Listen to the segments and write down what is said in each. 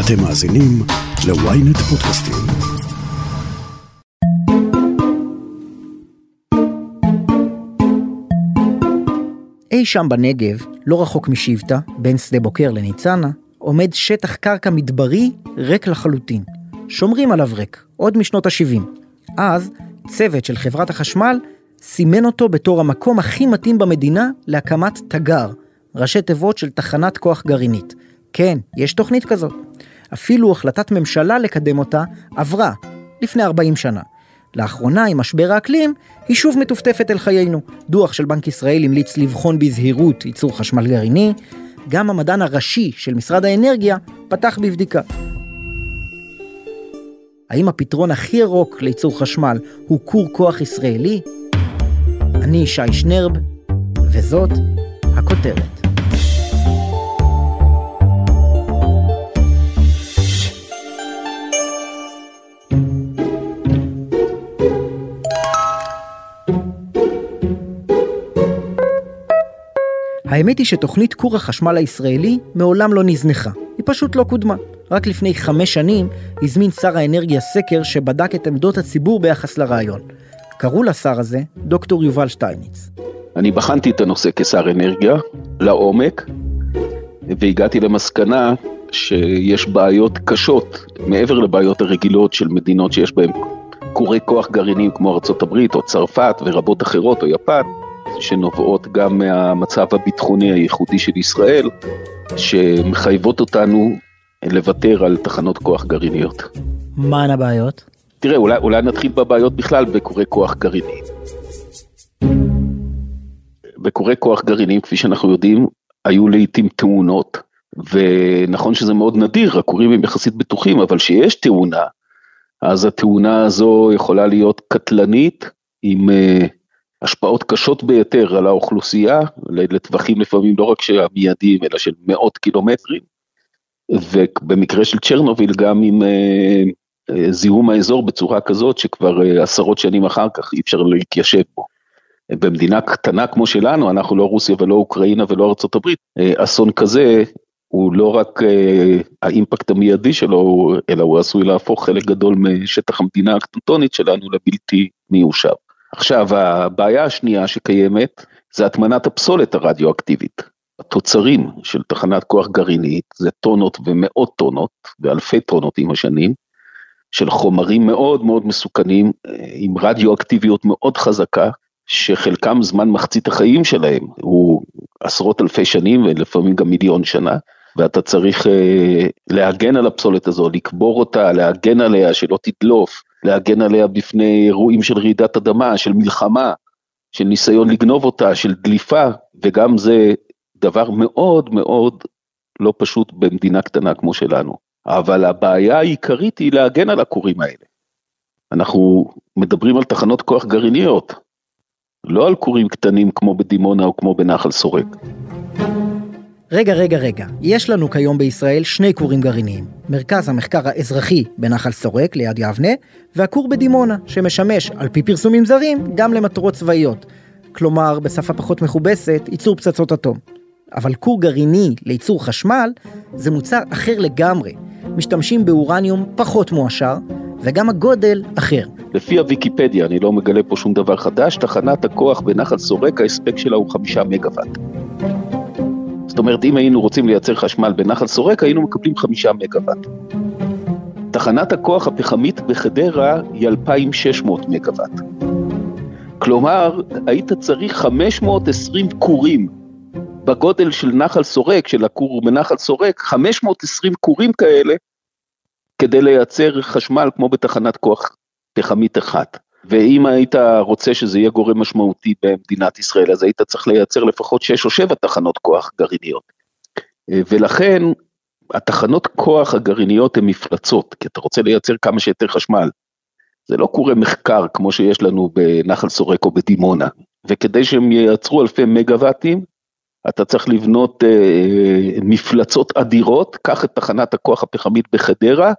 אתם מאזינים ל-ynet פודקאסטים. אי שם בנגב, לא רחוק משבטה, בין שדה בוקר לניצנה, עומד שטח קרקע מדברי ריק לחלוטין. שומרים עליו ריק, עוד משנות ה-70. אז, צוות של חברת החשמל סימן אותו בתור המקום הכי מתאים במדינה להקמת תגר, ראשי תיבות של תחנת כוח גרעינית. כן, יש תוכנית כזאת. אפילו החלטת ממשלה לקדם אותה עברה, לפני 40 שנה. לאחרונה, עם משבר האקלים, היא שוב מטופטפת אל חיינו. דוח של בנק ישראל המליץ לבחון בזהירות ייצור חשמל גרעיני, גם המדען הראשי של משרד האנרגיה פתח בבדיקה. האם הפתרון הכי ירוק לייצור חשמל הוא כור כוח ישראלי? אני שי שנרב, וזאת הכותרת. האמת היא שתוכנית כור החשמל הישראלי מעולם לא נזנחה, היא פשוט לא קודמה. רק לפני חמש שנים הזמין שר האנרגיה סקר שבדק את עמדות הציבור ביחס לרעיון. קראו לשר הזה דוקטור יובל שטייניץ. אני בחנתי את הנושא כשר אנרגיה לעומק, והגעתי למסקנה שיש בעיות קשות, מעבר לבעיות הרגילות של מדינות שיש בהן כורי כוח גרעיניים כמו ארה"ב או צרפת ורבות אחרות או יפן, שנובעות גם מהמצב הביטחוני הייחודי של ישראל, שמחייבות אותנו לוותר על תחנות כוח גרעיניות. מהן הבעיות? תראה, אולי, אולי נתחיל בבעיות בכלל בכורי כוח גרעיניים. בכורי כוח גרעיניים, כפי שאנחנו יודעים, היו לעיתים תאונות, ונכון שזה מאוד נדיר, הכורים הם יחסית בטוחים, אבל שיש תאונה, אז התאונה הזו יכולה להיות קטלנית, עם uh, השפעות קשות ביותר על האוכלוסייה, לטווחים לפעמים לא רק המיידיים, אלא של מאות קילומטרים, ובמקרה של צ'רנוביל גם עם uh, uh, זיהום האזור בצורה כזאת שכבר uh, עשרות שנים אחר כך אי אפשר להתיישב בו. במדינה קטנה כמו שלנו, אנחנו לא רוסיה ולא אוקראינה ולא ארה"ב, אסון כזה הוא לא רק האימפקט המיידי שלו, אלא הוא עשוי להפוך חלק גדול משטח המדינה הקטנטונית שלנו לבלתי מיושב. עכשיו, הבעיה השנייה שקיימת זה הטמנת הפסולת הרדיואקטיבית. התוצרים של תחנת כוח גרעינית זה טונות ומאות טונות ואלפי טונות עם השנים של חומרים מאוד מאוד מסוכנים עם רדיואקטיביות מאוד חזקה שחלקם זמן מחצית החיים שלהם הוא עשרות אלפי שנים ולפעמים גם מיליון שנה ואתה צריך אה, להגן על הפסולת הזו, לקבור אותה, להגן עליה שלא תדלוף, להגן עליה בפני אירועים של רעידת אדמה, של מלחמה, של ניסיון לגנוב אותה, של דליפה, וגם זה דבר מאוד מאוד לא פשוט במדינה קטנה כמו שלנו. אבל הבעיה העיקרית היא להגן על הכורים האלה. אנחנו מדברים על תחנות כוח גרעיניות, לא על כורים קטנים כמו בדימונה או כמו בנחל סורק. רגע, רגע, רגע, יש לנו כיום בישראל שני כורים גרעיניים. מרכז המחקר האזרחי בנחל סורק ליד יבנה, והכור בדימונה, שמשמש, על פי פרסומים זרים, גם למטרות צבאיות. כלומר, בשפה פחות מכובסת, ייצור פצצות אטום. אבל כור גרעיני לייצור חשמל זה מוצר אחר לגמרי. משתמשים באורניום פחות מועשר, וגם הגודל אחר. לפי הוויקיפדיה, אני לא מגלה פה שום דבר חדש, תחנת הכוח בנחל סורק, ההספק שלה הוא חמישה מגוואט. זאת אומרת, אם היינו רוצים לייצר חשמל בנחל סורק, היינו מקבלים חמישה מגוואט. תחנת הכוח הפחמית בחדרה היא 2,600 מגוואט. כלומר, היית צריך 520 כורים בגודל של נחל סורק, של הכור בנחל סורק, 520 כורים כאלה, כדי לייצר חשמל כמו בתחנת כוח פחמית אחת. ואם היית רוצה שזה יהיה גורם משמעותי במדינת ישראל, אז היית צריך לייצר לפחות 6 או 7 תחנות כוח גרעיניות. ולכן התחנות כוח הגרעיניות הן מפלצות, כי אתה רוצה לייצר כמה שיותר חשמל. זה לא קורה מחקר כמו שיש לנו בנחל סורק או בדימונה, וכדי שהם ייצרו אלפי מגוואטים, אתה צריך לבנות אה, מפלצות אדירות, קח את תחנת הכוח הפחמית בחדרה,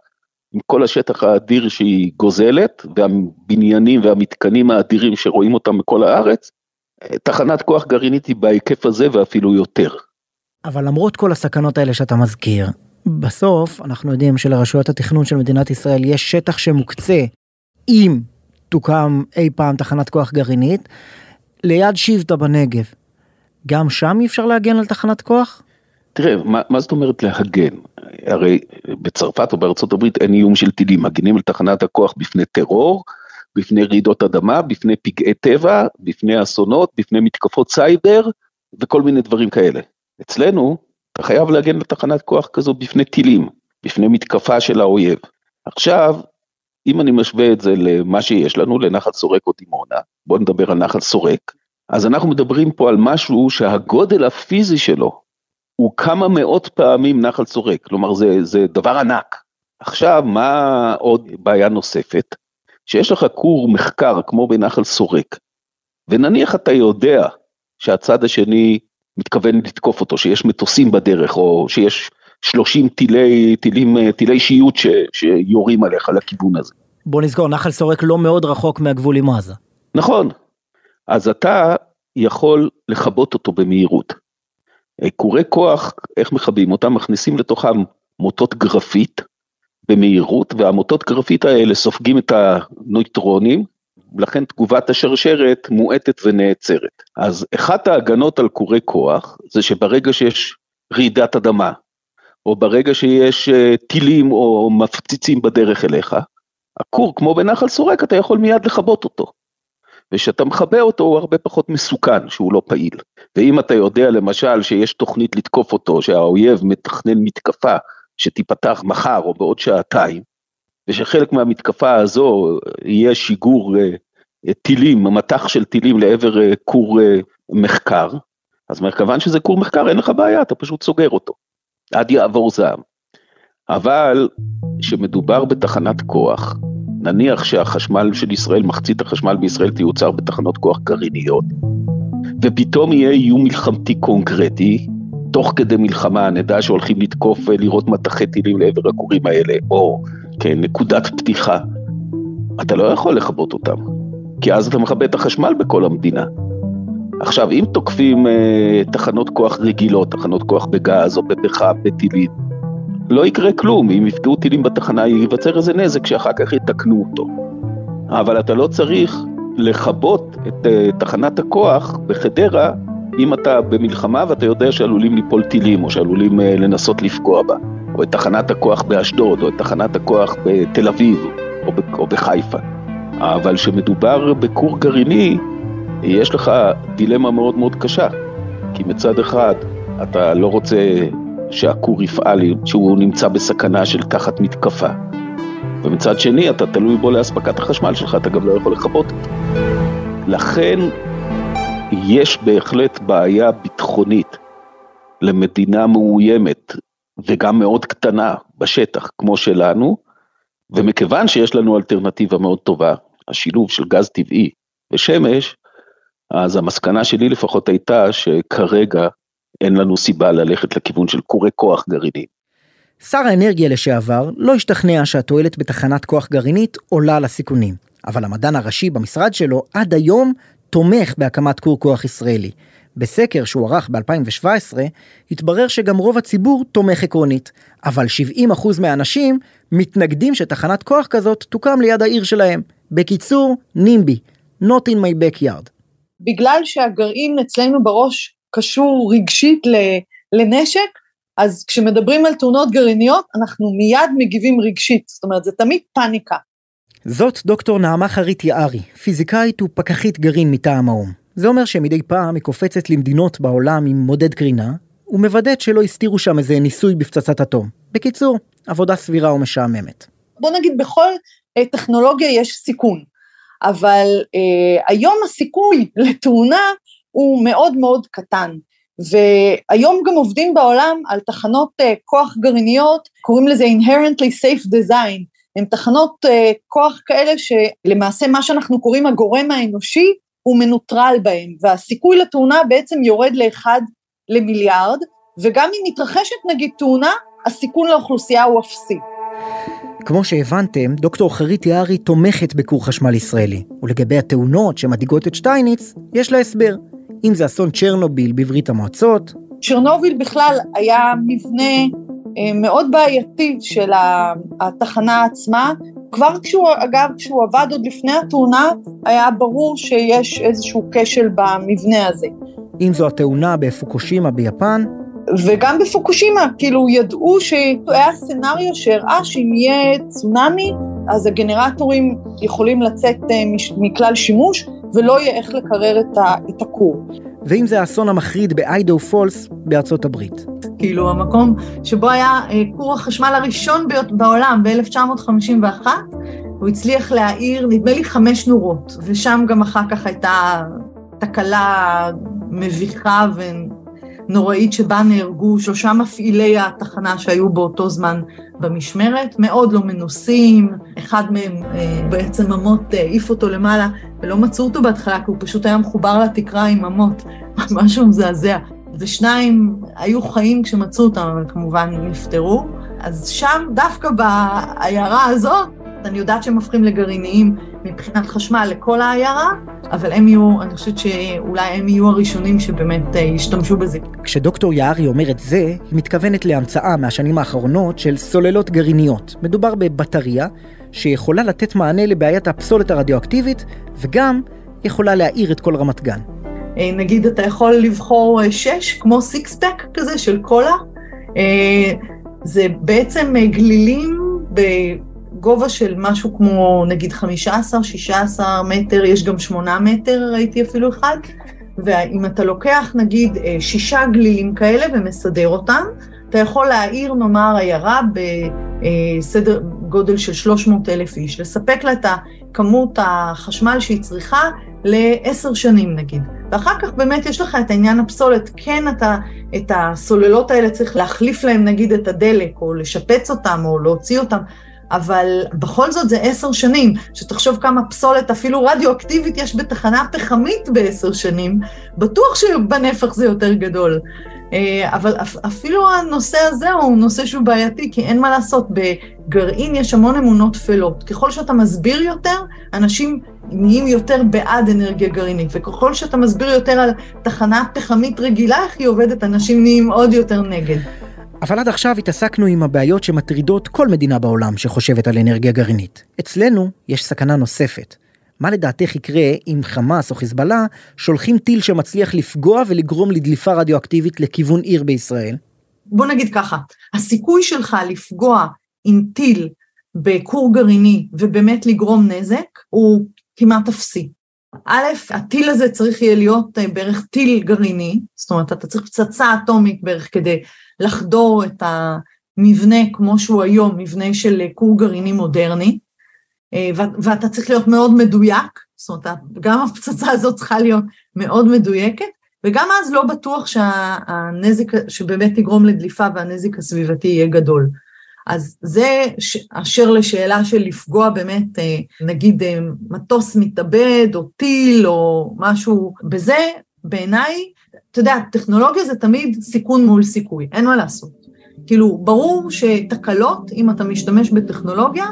עם כל השטח האדיר שהיא גוזלת, והבניינים והמתקנים האדירים שרואים אותם מכל הארץ, תחנת כוח גרעינית היא בהיקף הזה ואפילו יותר. אבל למרות כל הסכנות האלה שאתה מזכיר, בסוף אנחנו יודעים שלרשויות התכנון של מדינת ישראל יש שטח שמוקצה אם תוקם אי פעם תחנת כוח גרעינית ליד שבטה בנגב. גם שם אי אפשר להגן על תחנת כוח? תראה, מה, מה זאת אומרת להגן? הרי בצרפת או בארצות הברית אין איום של טילים, מגינים על תחנת הכוח בפני טרור, בפני רעידות אדמה, בפני פגעי טבע, בפני אסונות, בפני מתקפות סייבר וכל מיני דברים כאלה. אצלנו, אתה חייב להגן לתחנת כוח כזו בפני טילים, בפני מתקפה של האויב. עכשיו, אם אני משווה את זה למה שיש לנו, לנחל סורק או דימונה, בואו נדבר על נחל סורק, אז אנחנו מדברים פה על משהו שהגודל הפיזי שלו הוא כמה מאות פעמים נחל סורק, כלומר זה, זה דבר ענק. עכשיו, מה עוד בעיה נוספת? שיש לך כור מחקר כמו בנחל סורק, ונניח אתה יודע שהצד השני מתכוון לתקוף אותו, שיש מטוסים בדרך, או שיש 30 טילי, טילים, טילי שיוט ש, שיורים עליך לכיוון הזה. בוא נזכור, נחל סורק לא מאוד רחוק מהגבול עם עזה. נכון, אז אתה יכול לכבות אותו במהירות. כורי כוח, איך מכבים אותם? מכניסים לתוכם מוטות גרפית במהירות, והמוטות גרפית האלה סופגים את הנויטרונים, לכן תגובת השרשרת מואטת ונעצרת. אז אחת ההגנות על כורי כוח זה שברגע שיש רעידת אדמה, או ברגע שיש אה, טילים או מפציצים בדרך אליך, הכור כמו בנחל סורק אתה יכול מיד לכבות אותו. וכשאתה מכבה אותו הוא הרבה פחות מסוכן שהוא לא פעיל. ואם אתה יודע למשל שיש תוכנית לתקוף אותו, שהאויב מתכנן מתקפה שתיפתח מחר או בעוד שעתיים, ושחלק מהמתקפה הזו יהיה שיגור uh, טילים, מטח של טילים לעבר כור מחקר, אז מכיוון שזה כור מחקר אין לך בעיה, אתה פשוט סוגר אותו, עד יעבור זעם. אבל כשמדובר בתחנת כוח, נניח שהחשמל של ישראל, מחצית החשמל בישראל תיוצר בתחנות כוח גרעיניות, ופתאום יהיה איום מלחמתי קונקרטי, תוך כדי מלחמה נדע שהולכים לתקוף ולראות מטחי טילים לעבר הכורים האלה, או כנקודת פתיחה, אתה לא יכול לכבות אותם, כי אז אתה מכבה את החשמל בכל המדינה. עכשיו, אם תוקפים אה, תחנות כוח רגילות, תחנות כוח בגז או בפחם, בטילים, לא יקרה כלום, אם יפגעו טילים בתחנה ייווצר איזה נזק שאחר כך יתקנו אותו. אבל אתה לא צריך לכבות את uh, תחנת הכוח בחדרה אם אתה במלחמה ואתה יודע שעלולים ליפול טילים או שעלולים uh, לנסות לפגוע בה, או את תחנת הכוח באשדוד, או את תחנת הכוח בתל אביב, או, ב- או בחיפה. אבל כשמדובר בכור גרעיני, יש לך דילמה מאוד מאוד קשה, כי מצד אחד אתה לא רוצה שהכור יפעל, שהוא נמצא בסכנה של תחת מתקפה. ומצד שני, אתה תלוי בו לאספקת החשמל שלך, אתה גם לא יכול לכבות. לכן, יש בהחלט בעיה ביטחונית למדינה מאוימת וגם מאוד קטנה בשטח, כמו שלנו, ומכיוון שיש לנו אלטרנטיבה מאוד טובה, השילוב של גז טבעי ושמש, אז המסקנה שלי לפחות הייתה שכרגע אין לנו סיבה ללכת לכיוון של קורי כוח גרעיני. שר האנרגיה לשעבר לא השתכנע שהתועלת בתחנת כוח גרעינית עולה על הסיכונים, אבל המדען הראשי במשרד שלו עד היום תומך בהקמת כור כוח ישראלי. בסקר שהוא ערך ב-2017, התברר שגם רוב הציבור תומך עקרונית, אבל 70% מהאנשים מתנגדים שתחנת כוח כזאת תוקם ליד העיר שלהם. בקיצור, נימבי, not in my backyard. בגלל שהגרעין אצלנו בראש קשור רגשית לנשק, אז כשמדברים על תאונות גרעיניות, אנחנו מיד מגיבים רגשית, זאת אומרת, זה תמיד פאניקה. זאת דוקטור נעמה חרית יערי, פיזיקאית ופקחית גרעין מטעם האו"ם. זה אומר שמדי פעם היא קופצת למדינות בעולם עם מודד קרינה, ומוודאת שלא הסתירו שם איזה ניסוי בפצצת אטום. בקיצור, עבודה סבירה ומשעממת. בוא נגיד, בכל אה, טכנולוגיה יש סיכון, אבל אה, היום הסיכוי לתאונה הוא מאוד מאוד קטן. והיום גם עובדים בעולם על תחנות uh, כוח גרעיניות, קוראים לזה inherently safe design, הן תחנות uh, כוח כאלה שלמעשה מה שאנחנו קוראים הגורם האנושי הוא מנוטרל בהם, והסיכוי לתאונה בעצם יורד לאחד למיליארד, וגם אם מתרחשת נגיד תאונה, הסיכון לאוכלוסייה הוא אפסי. כמו שהבנתם, דוקטור חרית יערי תומכת בכור חשמל ישראלי, ולגבי התאונות שמדאיגות את שטייניץ, יש לה הסבר. אם זה אסון צ'רנוביל בברית המועצות. צ'רנוביל בכלל היה מבנה אה, מאוד בעייתי של התחנה עצמה. כבר כשהוא, אגב, כשהוא עבד עוד לפני התאונה, היה ברור שיש איזשהו כשל במבנה הזה. אם זו התאונה בפוקושימה ביפן, וגם בפוקושימה, כאילו ידעו שהיה סצנריו שהראה שאם יהיה צונאמי, אז הגנרטורים יכולים לצאת אה, מכלל שימוש, ולא יהיה איך לקרר את הכור. ואם זה האסון המחריד באיידו פולס בארצות הברית. כאילו המקום שבו היה אה, כור החשמל הראשון בעולם ב-1951, הוא הצליח להאיר נדמה לי חמש נורות, ושם גם אחר כך הייתה תקלה מביכה ונוראית שבה נהרגו שלושה מפעילי התחנה שהיו באותו זמן במשמרת, מאוד לא מנוסים, אחד מהם אה, בעצם ממות אה, העיף אותו למעלה ולא מצאו אותו בהתחלה כי הוא פשוט היה מחובר לתקרה עם ממות, משהו מזעזע. ושניים היו חיים כשמצאו אותם, אבל כמובן נפטרו. אז שם, דווקא בעיירה הזאת, אני יודעת שהם הופכים לגרעיניים מבחינת חשמל לכל העיירה, אבל הם יהיו, אני חושבת שאולי הם יהיו הראשונים שבאמת אה, ישתמשו בזה. כשדוקטור יערי אומרת זה, היא מתכוונת להמצאה מהשנים האחרונות של סוללות גרעיניות. מדובר בבטריה שיכולה לתת מענה לבעיית הפסולת הרדיואקטיבית, וגם יכולה להאיר את כל רמת גן. אה, נגיד אתה יכול לבחור אה, שש, כמו סיקס פק כזה של קולה. זה בעצם גלילים גובה של משהו כמו נגיד 15-16 מטר, יש גם 8 מטר, ראיתי אפילו אחד, ואם אתה לוקח נגיד אה, שישה גלילים כאלה ומסדר אותם, אתה יכול להעיר נאמר עיירה בסדר גודל של 300 אלף איש, לספק לה את כמות החשמל שהיא צריכה לעשר שנים נגיד. ואחר כך באמת יש לך את העניין הפסולת, כן אתה, את הסוללות האלה צריך להחליף להם נגיד את הדלק, או לשפץ אותם, או להוציא אותם. אבל בכל זאת זה עשר שנים, שתחשוב כמה פסולת אפילו רדיואקטיבית יש בתחנה פחמית בעשר שנים, בטוח שבנפח זה יותר גדול. אה, אבל אפילו הנושא הזה הוא נושא שהוא בעייתי, כי אין מה לעשות, בגרעין יש המון אמונות טפלות. ככל שאתה מסביר יותר, אנשים נהיים יותר בעד אנרגיה גרעינית, וככל שאתה מסביר יותר על תחנה פחמית רגילה, איך היא עובדת, אנשים נהיים עוד יותר נגד. אבל עד עכשיו התעסקנו עם הבעיות שמטרידות כל מדינה בעולם שחושבת על אנרגיה גרעינית. אצלנו יש סכנה נוספת. מה לדעתך יקרה אם חמאס או חיזבאללה שולחים טיל שמצליח לפגוע ולגרום לדליפה רדיואקטיבית לכיוון עיר בישראל? בוא נגיד ככה, הסיכוי שלך לפגוע עם טיל בכור גרעיני ובאמת לגרום נזק הוא כמעט אפסי. א', הטיל הזה צריך יהיה להיות אה, בערך טיל גרעיני, זאת אומרת, אתה צריך פצצה אטומית בערך כדי לחדור את המבנה כמו שהוא היום, מבנה של כור גרעיני מודרני, אה, ואתה צריך להיות מאוד מדויק, זאת אומרת, גם הפצצה הזאת צריכה להיות מאוד מדויקת, וגם אז לא בטוח שהנזק, שבאמת יגרום לדליפה והנזק הסביבתי יהיה גדול. אז זה אשר לשאלה של לפגוע באמת, אה, נגיד אה, מטוס מתאבד או טיל או משהו, בזה בעיניי אתה יודע, טכנולוגיה זה תמיד סיכון מול סיכוי, אין מה לעשות. כאילו, ברור שתקלות, אם אתה משתמש בטכנולוגיה,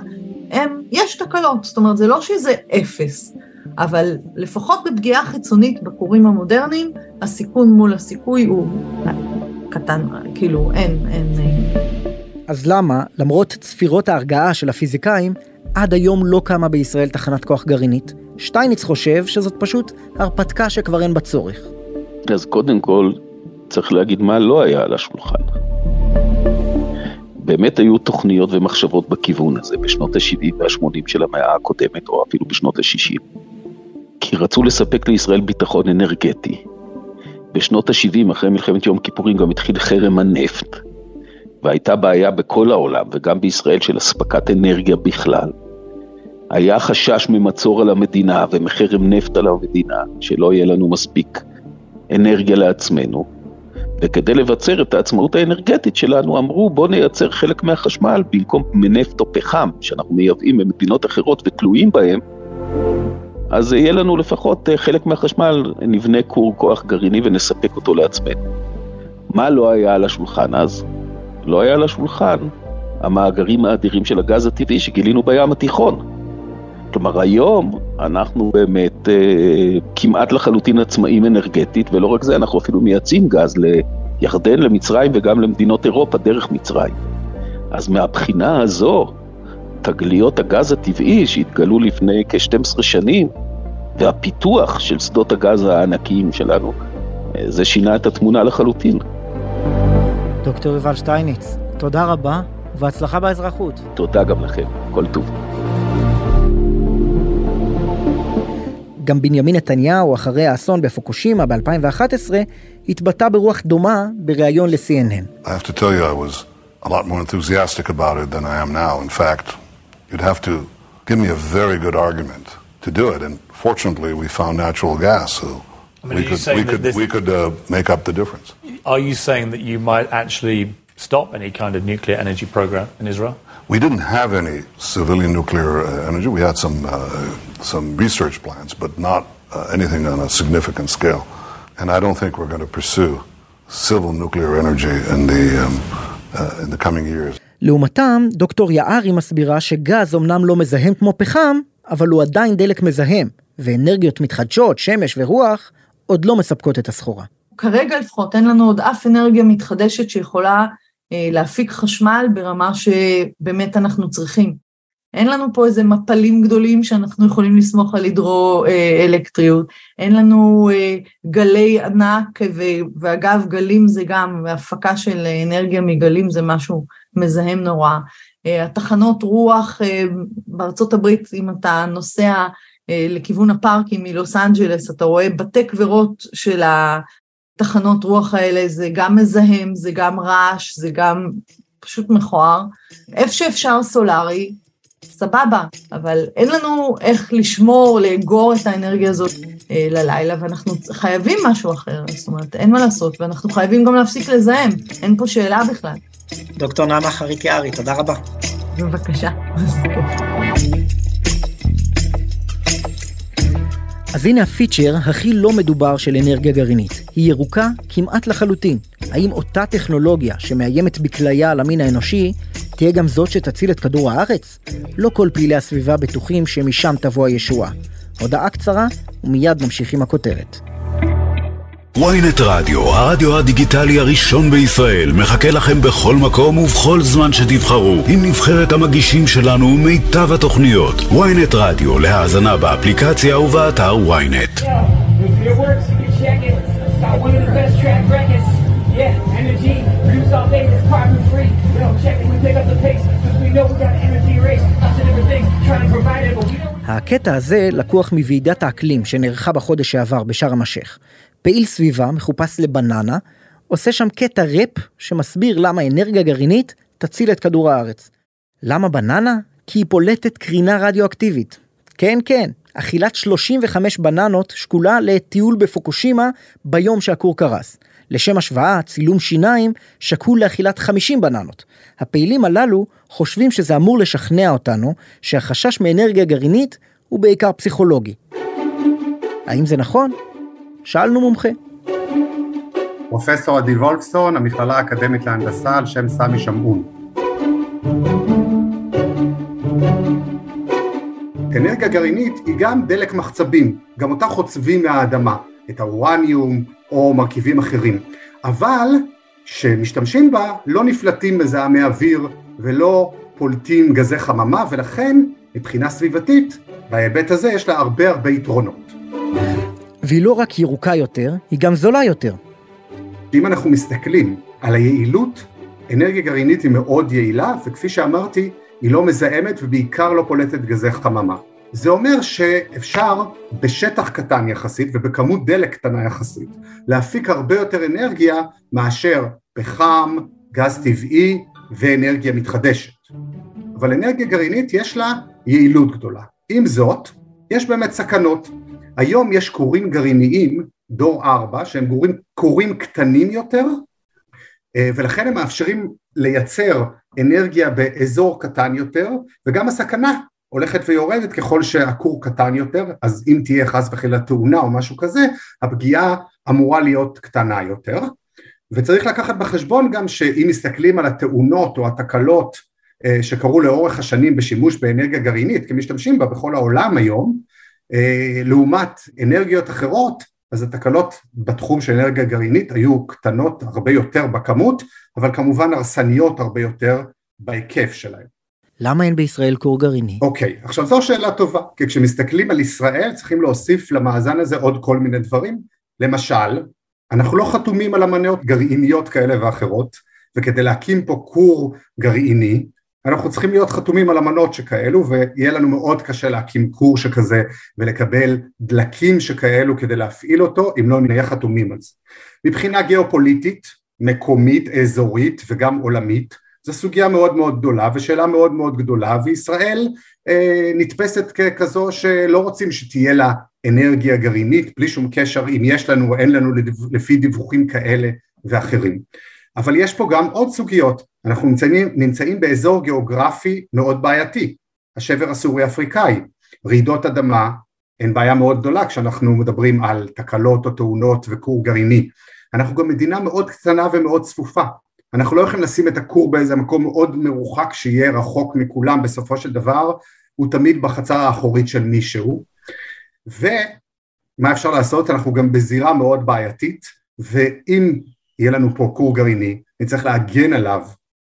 הם, יש תקלות, זאת אומרת, זה לא שזה אפס, אבל לפחות בפגיעה חיצונית בכורים המודרניים, הסיכון מול הסיכוי הוא קטן, כאילו, אין, אין... אז למה, למרות צפירות ההרגעה של הפיזיקאים, עד היום לא קמה בישראל תחנת כוח גרעינית? שטייניץ חושב שזאת פשוט הרפתקה שכבר אין בה צורך. אז קודם כל צריך להגיד מה לא היה על השולחן. באמת היו תוכניות ומחשבות בכיוון הזה בשנות ה-70 וה-80 של המאה הקודמת, או אפילו בשנות ה-60. כי רצו לספק לישראל ביטחון אנרגטי. בשנות ה-70, אחרי מלחמת יום הכיפורים, גם התחיל חרם הנפט. והייתה בעיה בכל העולם, וגם בישראל, של אספקת אנרגיה בכלל. היה חשש ממצור על המדינה ומחרם נפט על המדינה, שלא יהיה לנו מספיק אנרגיה לעצמנו, וכדי לבצר את העצמאות האנרגטית שלנו אמרו בוא נייצר חלק מהחשמל במקום מנפט או פחם שאנחנו מייבאים ממדינות אחרות ותלויים בהם, אז יהיה לנו לפחות אה, חלק מהחשמל, נבנה כור כוח גרעיני ונספק אותו לעצמנו. מה לא היה על השולחן אז? לא היה על השולחן המאגרים האדירים של הגז הטבעי שגילינו בים התיכון. כלומר, היום אנחנו באמת אה, כמעט לחלוטין עצמאים אנרגטית, ולא רק זה, אנחנו אפילו מייצאים גז ירדן למצרים וגם למדינות אירופה דרך מצרים. אז מהבחינה הזו, תגליות הגז הטבעי שהתגלו לפני כ-12 שנים, והפיתוח של שדות הגז הענקיים שלנו, זה שינה את התמונה לחלוטין. דוקטור יובל שטייניץ, תודה רבה והצלחה באזרחות. תודה גם לכם, כל טוב. גם בנימין נתניהו, אחרי האסון בפוקושימה ב-2011, התבטא ברוח דומה בריאיון ל-CNN. I have to tell you, I was a lot more enthusiastic about it than I am now. In fact, you'd have to give me a very good argument to do it, and fortunately we found natural gas, so I mean, we could, we could, this- we could uh, make up the difference. Are you saying that you might actually stop any kind of nuclear energy program in Israel? We didn't have any civilian nuclear uh, energy. We had some, uh, some research plans, but not uh, anything on a significant scale. And I don't think we're going to pursue civil nuclear energy in the, um, uh, in the coming years. לעומתם, דוקטור יערי מסבירה שגז אמנם לא מזהם כמו פחם, אבל הוא עדיין דלק מזהם, ואנרגיות מתחדשות, שמש ורוח, עוד לא מספקות את הסחורה. כרגע לפחות אין לנו עוד אף אנרגיה מתחדשת שיכולה אה, להפיק חשמל ברמה שבאמת אנחנו צריכים. אין לנו פה איזה מפלים גדולים שאנחנו יכולים לסמוך על הידרו-אלקטריות, אין לנו אה, גלי ענק, ו- ואגב גלים זה גם, והפקה של אנרגיה מגלים זה משהו מזהם נורא. אה, התחנות רוח אה, בארצות הברית, אם אתה נוסע אה, לכיוון הפארקים מלוס אנג'לס, אתה רואה בתי קברות של התחנות רוח האלה, זה גם מזהם, זה גם רעש, זה גם פשוט מכוער. איפה שאפשר סולארי, סבבה, אבל אין לנו איך לשמור, לאגור את האנרגיה הזאת אה, ללילה, ואנחנו חייבים משהו אחר, זאת אומרת, אין מה לעשות, ואנחנו חייבים גם להפסיק לזהם, אין פה שאלה בכלל. דוקטור נעמה חריט יערי, תודה רבה. בבקשה. אז הנה הפיצ'ר הכי לא מדובר של אנרגיה גרעינית. היא ירוקה כמעט לחלוטין. האם אותה טכנולוגיה שמאיימת בכליה על המין האנושי, תהיה גם זאת שתציל את כדור הארץ? לא כל פעילי הסביבה בטוחים שמשם תבוא הישועה. הודעה קצרה, ומיד נמשיך עם הכותרת. ויינט רדיו, הרדיו הדיגיטלי הראשון בישראל, מחכה לכם בכל מקום ובכל זמן שתבחרו, עם נבחרת המגישים שלנו ומיטב התוכניות. ויינט רדיו, להאזנה באפליקציה ובאתר ויינט. הקטע הזה לקוח מוועידת האקלים שנערכה בחודש שעבר בשארם א-שייח. פעיל סביבה מחופש לבננה, עושה שם קטע ראפ שמסביר למה אנרגיה גרעינית תציל את כדור הארץ. למה בננה? כי היא פולטת קרינה רדיואקטיבית. כן, כן, אכילת 35 בננות שקולה לטיול בפוקושימה ביום שהכור קרס. לשם השוואה, צילום שיניים שקול לאכילת 50 בננות. הפעילים הללו חושבים שזה אמור לשכנע אותנו שהחשש מאנרגיה גרעינית הוא בעיקר פסיכולוגי. האם זה נכון? שאלנו מומחה. פרופסור עדי וולפסון, המכללה האקדמית להנדסה על שם סמי שמעון. אנרגיה גרעינית היא גם דלק מחצבים, גם אותה חוצבים מהאדמה, את האורניום או מרכיבים אחרים, אבל כשמשתמשים בה לא נפלטים מזהמי אוויר ולא פולטים גזי חממה, ולכן מבחינה סביבתית, בהיבט הזה יש לה הרבה הרבה יתרונות. והיא לא רק ירוקה יותר, היא גם זולה יותר. אם אנחנו מסתכלים על היעילות, אנרגיה גרעינית היא מאוד יעילה, וכפי שאמרתי, היא לא מזהמת ובעיקר לא פולטת גזי חממה. זה אומר שאפשר בשטח קטן יחסית ובכמות דלק קטנה יחסית להפיק הרבה יותר אנרגיה מאשר פחם, גז טבעי ואנרגיה מתחדשת. אבל אנרגיה גרעינית יש לה יעילות גדולה. עם זאת, יש באמת סכנות. היום יש כורים גרעיניים, דור 4, שהם כורים, כורים קטנים יותר, ולכן הם מאפשרים לייצר אנרגיה באזור קטן יותר, וגם הסכנה הולכת ויורדת ככל שהכור קטן יותר, אז אם תהיה חס וחלילה תאונה או משהו כזה, הפגיעה אמורה להיות קטנה יותר. וצריך לקחת בחשבון גם שאם מסתכלים על התאונות או התקלות שקרו לאורך השנים בשימוש באנרגיה גרעינית, כי משתמשים בה בכל העולם היום, לעומת אנרגיות אחרות, אז התקלות בתחום של אנרגיה גרעינית היו קטנות הרבה יותר בכמות, אבל כמובן הרסניות הרבה יותר בהיקף שלהן. למה אין בישראל כור גרעיני? אוקיי, okay, עכשיו זו שאלה טובה, כי כשמסתכלים על ישראל צריכים להוסיף למאזן הזה עוד כל מיני דברים. למשל, אנחנו לא חתומים על אמנות גרעיניות כאלה ואחרות, וכדי להקים פה כור גרעיני, אנחנו צריכים להיות חתומים על אמנות שכאלו, ויהיה לנו מאוד קשה להקים כור שכזה ולקבל דלקים שכאלו כדי להפעיל אותו, אם לא נהיה חתומים על זה. מבחינה גיאופוליטית, מקומית, אזורית וגם עולמית, זו סוגיה מאוד מאוד גדולה ושאלה מאוד מאוד גדולה וישראל אה, נתפסת ככזו שלא רוצים שתהיה לה אנרגיה גרעינית בלי שום קשר אם יש לנו או אין לנו לפי דיווחים כאלה ואחרים. אבל יש פה גם עוד סוגיות, אנחנו נמצאים, נמצאים באזור גיאוגרפי מאוד בעייתי, השבר הסורי אפריקאי, רעידות אדמה הן בעיה מאוד גדולה כשאנחנו מדברים על תקלות או תאונות וכור גרעיני, אנחנו גם מדינה מאוד קטנה ומאוד צפופה, אנחנו לא יכולים לשים את הכור באיזה מקום מאוד מרוחק שיהיה רחוק מכולם, בסופו של דבר הוא תמיד בחצר האחורית של מישהו, ומה אפשר לעשות? אנחנו גם בזירה מאוד בעייתית, ואם יהיה לנו פה כור גרעיני, נצטרך להגן עליו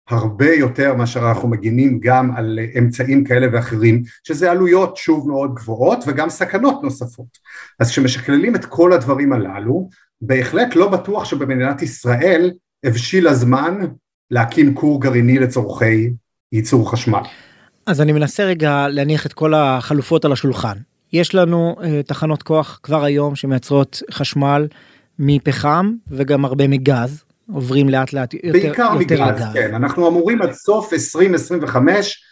הרבה יותר מאשר אנחנו מגינים גם על אמצעים כאלה ואחרים, שזה עלויות שוב מאוד גבוהות וגם סכנות נוספות. אז כשמשקללים את כל הדברים הללו, בהחלט לא בטוח שבמדינת ישראל הבשיל הזמן להקים כור גרעיני לצורכי ייצור חשמל. אז אני מנסה רגע להניח את כל החלופות על השולחן. יש לנו uh, תחנות כוח כבר היום שמייצרות חשמל מפחם וגם הרבה מגז, עוברים לאט לאט יותר, בעיקר יותר מגז, לגז. כן, אנחנו אמורים עד סוף 2025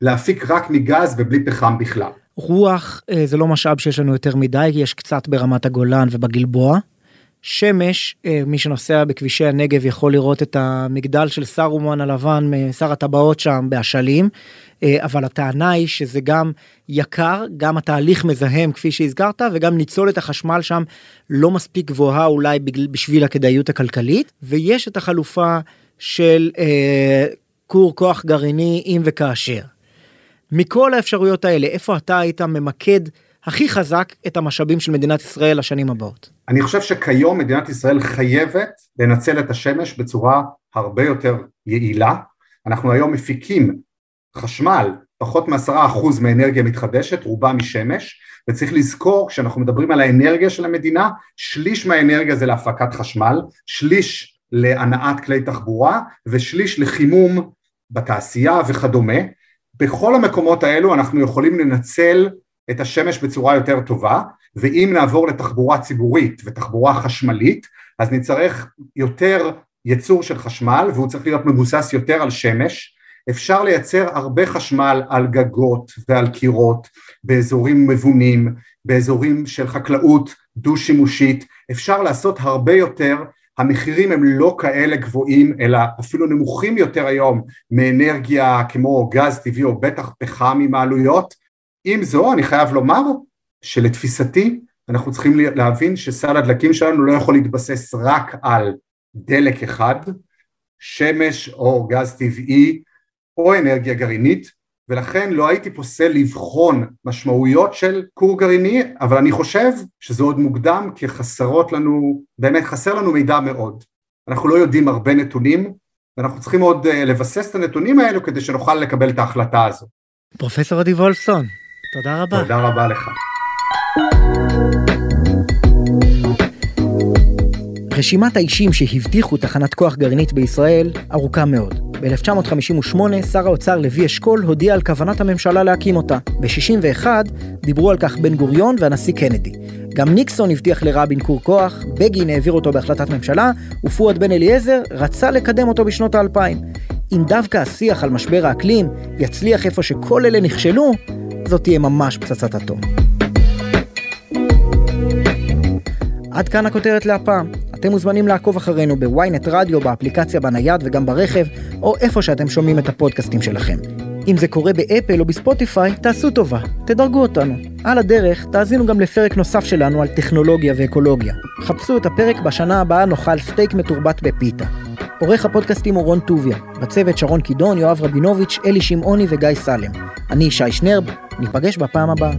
להפיק רק מגז ובלי פחם בכלל. רוח uh, זה לא משאב שיש לנו יותר מדי, יש קצת ברמת הגולן ובגלבוע. שמש, אה, מי שנוסע בכבישי הנגב יכול לראות את המגדל של סרומן הלבן, שר הטבעות שם באשלים, אה, אבל הטענה היא שזה גם יקר, גם התהליך מזהם כפי שהזכרת, וגם ניצולת החשמל שם לא מספיק גבוהה אולי בשביל הכדאיות הכלכלית, ויש את החלופה של אה, כור כוח גרעיני אם וכאשר. מכל האפשרויות האלה, איפה אתה היית ממקד הכי חזק את המשאבים של מדינת ישראל לשנים הבאות? אני חושב שכיום מדינת ישראל חייבת לנצל את השמש בצורה הרבה יותר יעילה. אנחנו היום מפיקים חשמל פחות מעשרה אחוז מאנרגיה מתחדשת, רובה משמש, וצריך לזכור כשאנחנו מדברים על האנרגיה של המדינה, שליש מהאנרגיה זה להפקת חשמל, שליש להנעת כלי תחבורה ושליש לחימום בתעשייה וכדומה. בכל המקומות האלו אנחנו יכולים לנצל את השמש בצורה יותר טובה, ואם נעבור לתחבורה ציבורית ותחבורה חשמלית, אז נצטרך יותר ייצור של חשמל והוא צריך להיות מבוסס יותר על שמש. אפשר לייצר הרבה חשמל על גגות ועל קירות באזורים מבונים, באזורים של חקלאות דו-שימושית, אפשר לעשות הרבה יותר, המחירים הם לא כאלה גבוהים אלא אפילו נמוכים יותר היום מאנרגיה כמו גז טבעי או בטח פחם עם העלויות עם זו אני חייב לומר שלתפיסתי אנחנו צריכים להבין שסל הדלקים שלנו לא יכול להתבסס רק על דלק אחד, שמש או גז טבעי או אנרגיה גרעינית ולכן לא הייתי פוסל לבחון משמעויות של כור גרעיני אבל אני חושב שזה עוד מוקדם כי חסרות לנו, באמת חסר לנו מידע מאוד אנחנו לא יודעים הרבה נתונים ואנחנו צריכים עוד אה, לבסס את הנתונים האלו כדי שנוכל לקבל את ההחלטה הזו. פרופסור עדי וולפסון תודה רבה. תודה רבה לך. רשימת האישים שהבטיחו תחנת כוח גרעינית בישראל ארוכה מאוד. ב-1958 שר האוצר לוי אשכול הודיע על כוונת הממשלה להקים אותה. ב-61 דיברו על כך בן גוריון והנשיא קנדי. גם ניקסון הבטיח לרבין כור כוח, בגין העביר אותו בהחלטת ממשלה, ופואד בן אליעזר רצה לקדם אותו בשנות האלפיים. אם דווקא השיח על משבר האקלים יצליח איפה שכל אלה נכשלו, זאת תהיה ממש פצצת אטום. עד כאן הכותרת להפעם. אתם מוזמנים לעקוב אחרינו בוויינט רדיו, באפליקציה בנייד וגם ברכב, או איפה שאתם שומעים את הפודקאסטים שלכם. אם זה קורה באפל או בספוטיפיי, תעשו טובה, תדרגו אותנו. על הדרך, תאזינו גם לפרק נוסף שלנו על טכנולוגיה ואקולוגיה. חפשו את הפרק בשנה הבאה נאכל סטייק מתורבת בפיתה. עורך הפודקאסטים הוא רון טוביה, בצוות שרון קידון, יואב רבינוביץ', אלי שמעוני וגיא סלם. אני ישי שנרב, ניפגש בפעם הבאה.